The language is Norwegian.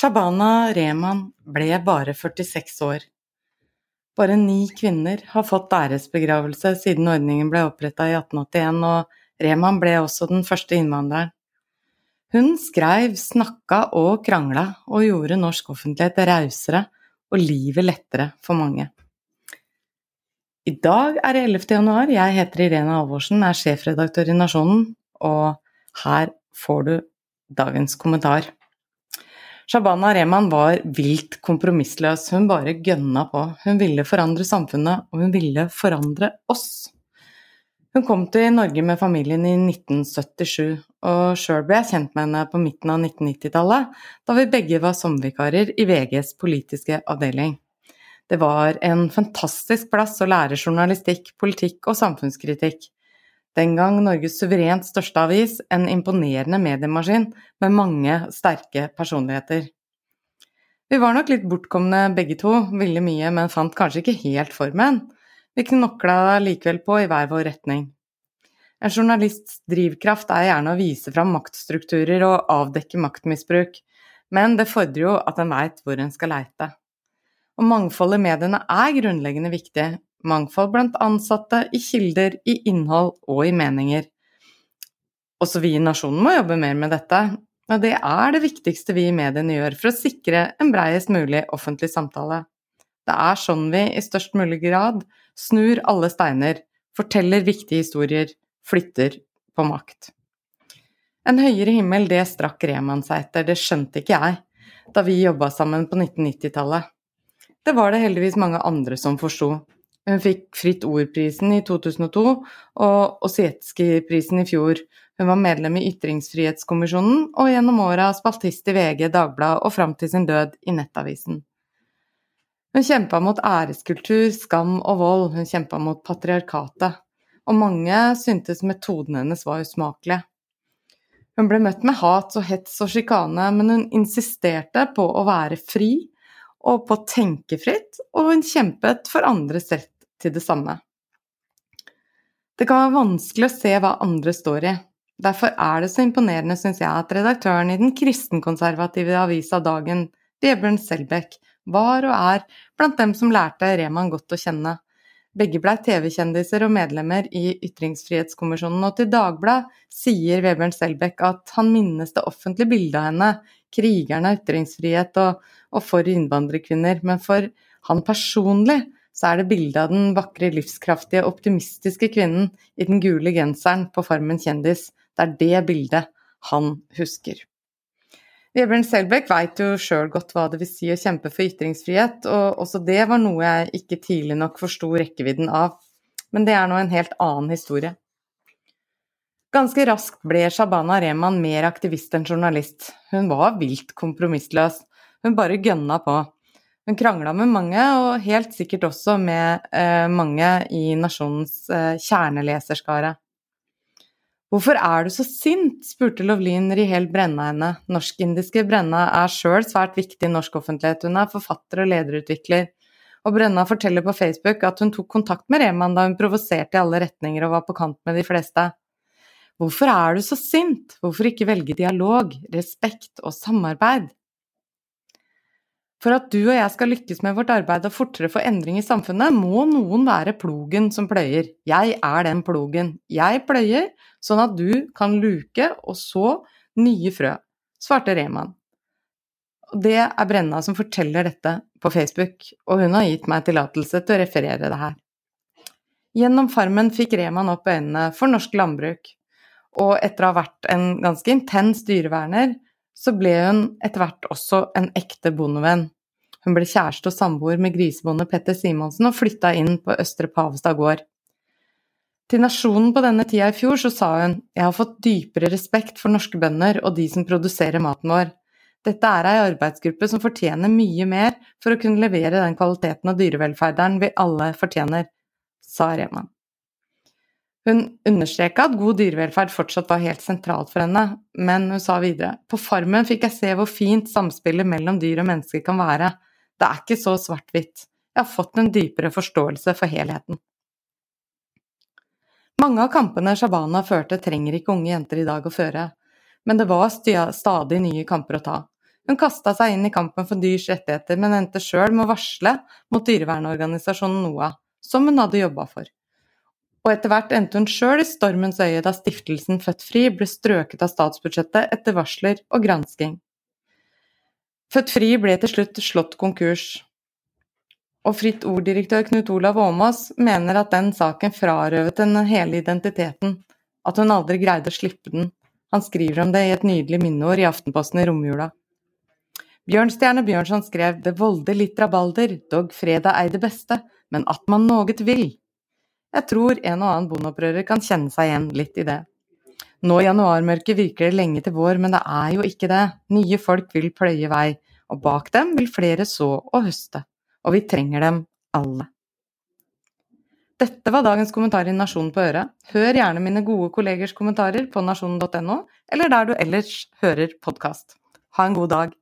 Shabana Rehman ble bare 46 år. Bare ni kvinner har fått æresbegravelse siden ordningen ble oppretta i 1881, og Rehman ble også den første innvandreren. Hun skreiv, snakka og krangla, og gjorde norsk offentlighet rausere og livet lettere for mange. I dag er det 11. januar, jeg heter Irene Alvorsen, er sjefredaktør i Nasjonen, og her får du dagens kommentar. Shabana Rehman var vilt kompromissløs, hun bare gønna på. Hun ville forandre samfunnet, og hun ville forandre oss. Hun kom til Norge med familien i 1977, og sjøl ble jeg kjent med henne på midten av 1990-tallet, da vi begge var sommervikarer i VGs politiske avdeling. Det var en fantastisk plass å lære journalistikk, politikk og samfunnskritikk. Den gang Norges suverent største avis, en imponerende mediemaskin med mange sterke personligheter. Vi var nok litt bortkomne begge to, ville mye, men fant kanskje ikke helt formen. Vi knokla likevel på i hver vår retning. En journalists drivkraft er gjerne å vise fram maktstrukturer og avdekke maktmisbruk, men det fordrer jo at en veit hvor en skal leite. Og mangfoldet i mediene er grunnleggende viktig, mangfold blant ansatte, i kilder, i innhold og i meninger. Også vi i nasjonen må jobbe mer med dette, og det er det viktigste vi i mediene gjør for å sikre en breiest mulig offentlig samtale. Det er sånn vi i størst mulig grad snur alle steiner, forteller viktige historier, flytter på makt. En høyere himmel, det strakk Reman seg etter, det skjønte ikke jeg da vi jobba sammen på 1990-tallet. Det var det heldigvis mange andre som forsto, hun fikk Fritt Ord-prisen i 2002 og Osietskij-prisen i fjor. Hun var medlem i Ytringsfrihetskommisjonen og gjennom åra spaltist i VG, Dagbladet og fram til sin død i Nettavisen. Hun kjempa mot æreskultur, skam og vold, hun kjempa mot patriarkatet, og mange syntes metoden hennes var usmakelig. Hun ble møtt med hat og hets og sjikane, men hun insisterte på å være fri og på å tenke fritt, og hun kjempet for andres rett til det samme. Det kan være vanskelig å se hva andre står i. Derfor er det så imponerende, syns jeg, at redaktøren i den kristenkonservative avisa Dagen, Vebjørn Selbekk, var og er blant dem som lærte Reman godt å kjenne. Begge blei TV-kjendiser og medlemmer i Ytringsfrihetskommisjonen, og til Dagbladet sier Vebjørn Selbekk at han minnes det offentlige bildet av henne, krigeren av ytringsfrihet og, og for innvandrerkvinner, men for han personlig så er det bildet av den vakre, livskraftige, optimistiske kvinnen i den gule genseren på Farmen kjendis. Det er det bildet han husker. Vebjørn Selbekk veit jo sjøl godt hva det vil si å kjempe for ytringsfrihet, og også det var noe jeg ikke tidlig nok forsto rekkevidden av. Men det er nå en helt annen historie. Ganske raskt ble Shabana Rehman mer aktivist enn journalist. Hun var vilt kompromissløs. Hun bare gønna på. Hun krangla med mange, og helt sikkert også med eh, mange i nasjonens eh, kjerneleserskare. Hvorfor er du så sint? spurte Lovlin Rihel Brenna henne. Norsk-indiske Brenna er sjøl svært viktig i norsk offentlighet, hun er forfatter og lederutvikler. Og Brenna forteller på Facebook at hun tok kontakt med Reman da hun provoserte i alle retninger og var på kant med de fleste. Hvorfor er du så sint? Hvorfor ikke velge dialog, respekt og samarbeid? For at du og jeg skal lykkes med vårt arbeid og fortere få endring i samfunnet, må noen være plogen som pløyer. Jeg er den plogen. Jeg pløyer, sånn at du kan luke og så nye frø, svarte Reman. Det er Brenna som forteller dette på Facebook, og hun har gitt meg tillatelse til å referere det her. Gjennom Farmen fikk Reman opp øynene for norsk landbruk, og etter å ha vært en ganske intens dyreverner, så ble hun etter hvert også en ekte bondevenn. Hun ble kjæreste og samboer med grisebonde Petter Simonsen og flytta inn på Østre Pavestad gård. Til Nasjonen på denne tida i fjor så sa hun jeg har fått dypere respekt for norske bønder og de som produserer maten vår. Dette er ei arbeidsgruppe som fortjener mye mer for å kunne levere den kvaliteten og dyrevelferderen vi alle fortjener, sa Reman. Hun understreka at god dyrevelferd fortsatt var helt sentralt for henne, men hun sa videre på farmen fikk jeg se hvor fint samspillet mellom dyr og mennesker kan være, det er ikke så svart-hvitt, jeg har fått en dypere forståelse for helheten. Mange av kampene Shabana førte trenger ikke unge jenter i dag å føre, men det var stadig nye kamper å ta. Hun kasta seg inn i kampen for dyrs rettigheter, men endte sjøl med å varsle mot dyrevernorganisasjonen NOAH, som hun hadde jobba for. Og etter hvert endte hun sjøl i stormens øye da stiftelsen Født Fri ble strøket av statsbudsjettet etter varsler og gransking. Født Fri ble til slutt slått konkurs, og Fritt Ord-direktør Knut Olav Åmås mener at den saken frarøvet henne hele identiteten, at hun aldri greide å slippe den. Han skriver om det i et nydelig minneord i Aftenposten i romjula. Bjørnstjerne Bjørnson skrev det volder litt rabalder, dog freda ei det beste, men at man noget vil. Jeg tror en og annen bondeopprører kan kjenne seg igjen litt i det. Nå i januarmørket virker det lenge til vår, men det er jo ikke det. Nye folk vil pløye vei, og bak dem vil flere så og høste og vi trenger dem alle. Dette var dagens kommentar i Nasjonen på øret. Hør gjerne mine gode kollegers kommentarer på nasjonen.no, eller der du ellers hører podkast. Ha en god dag.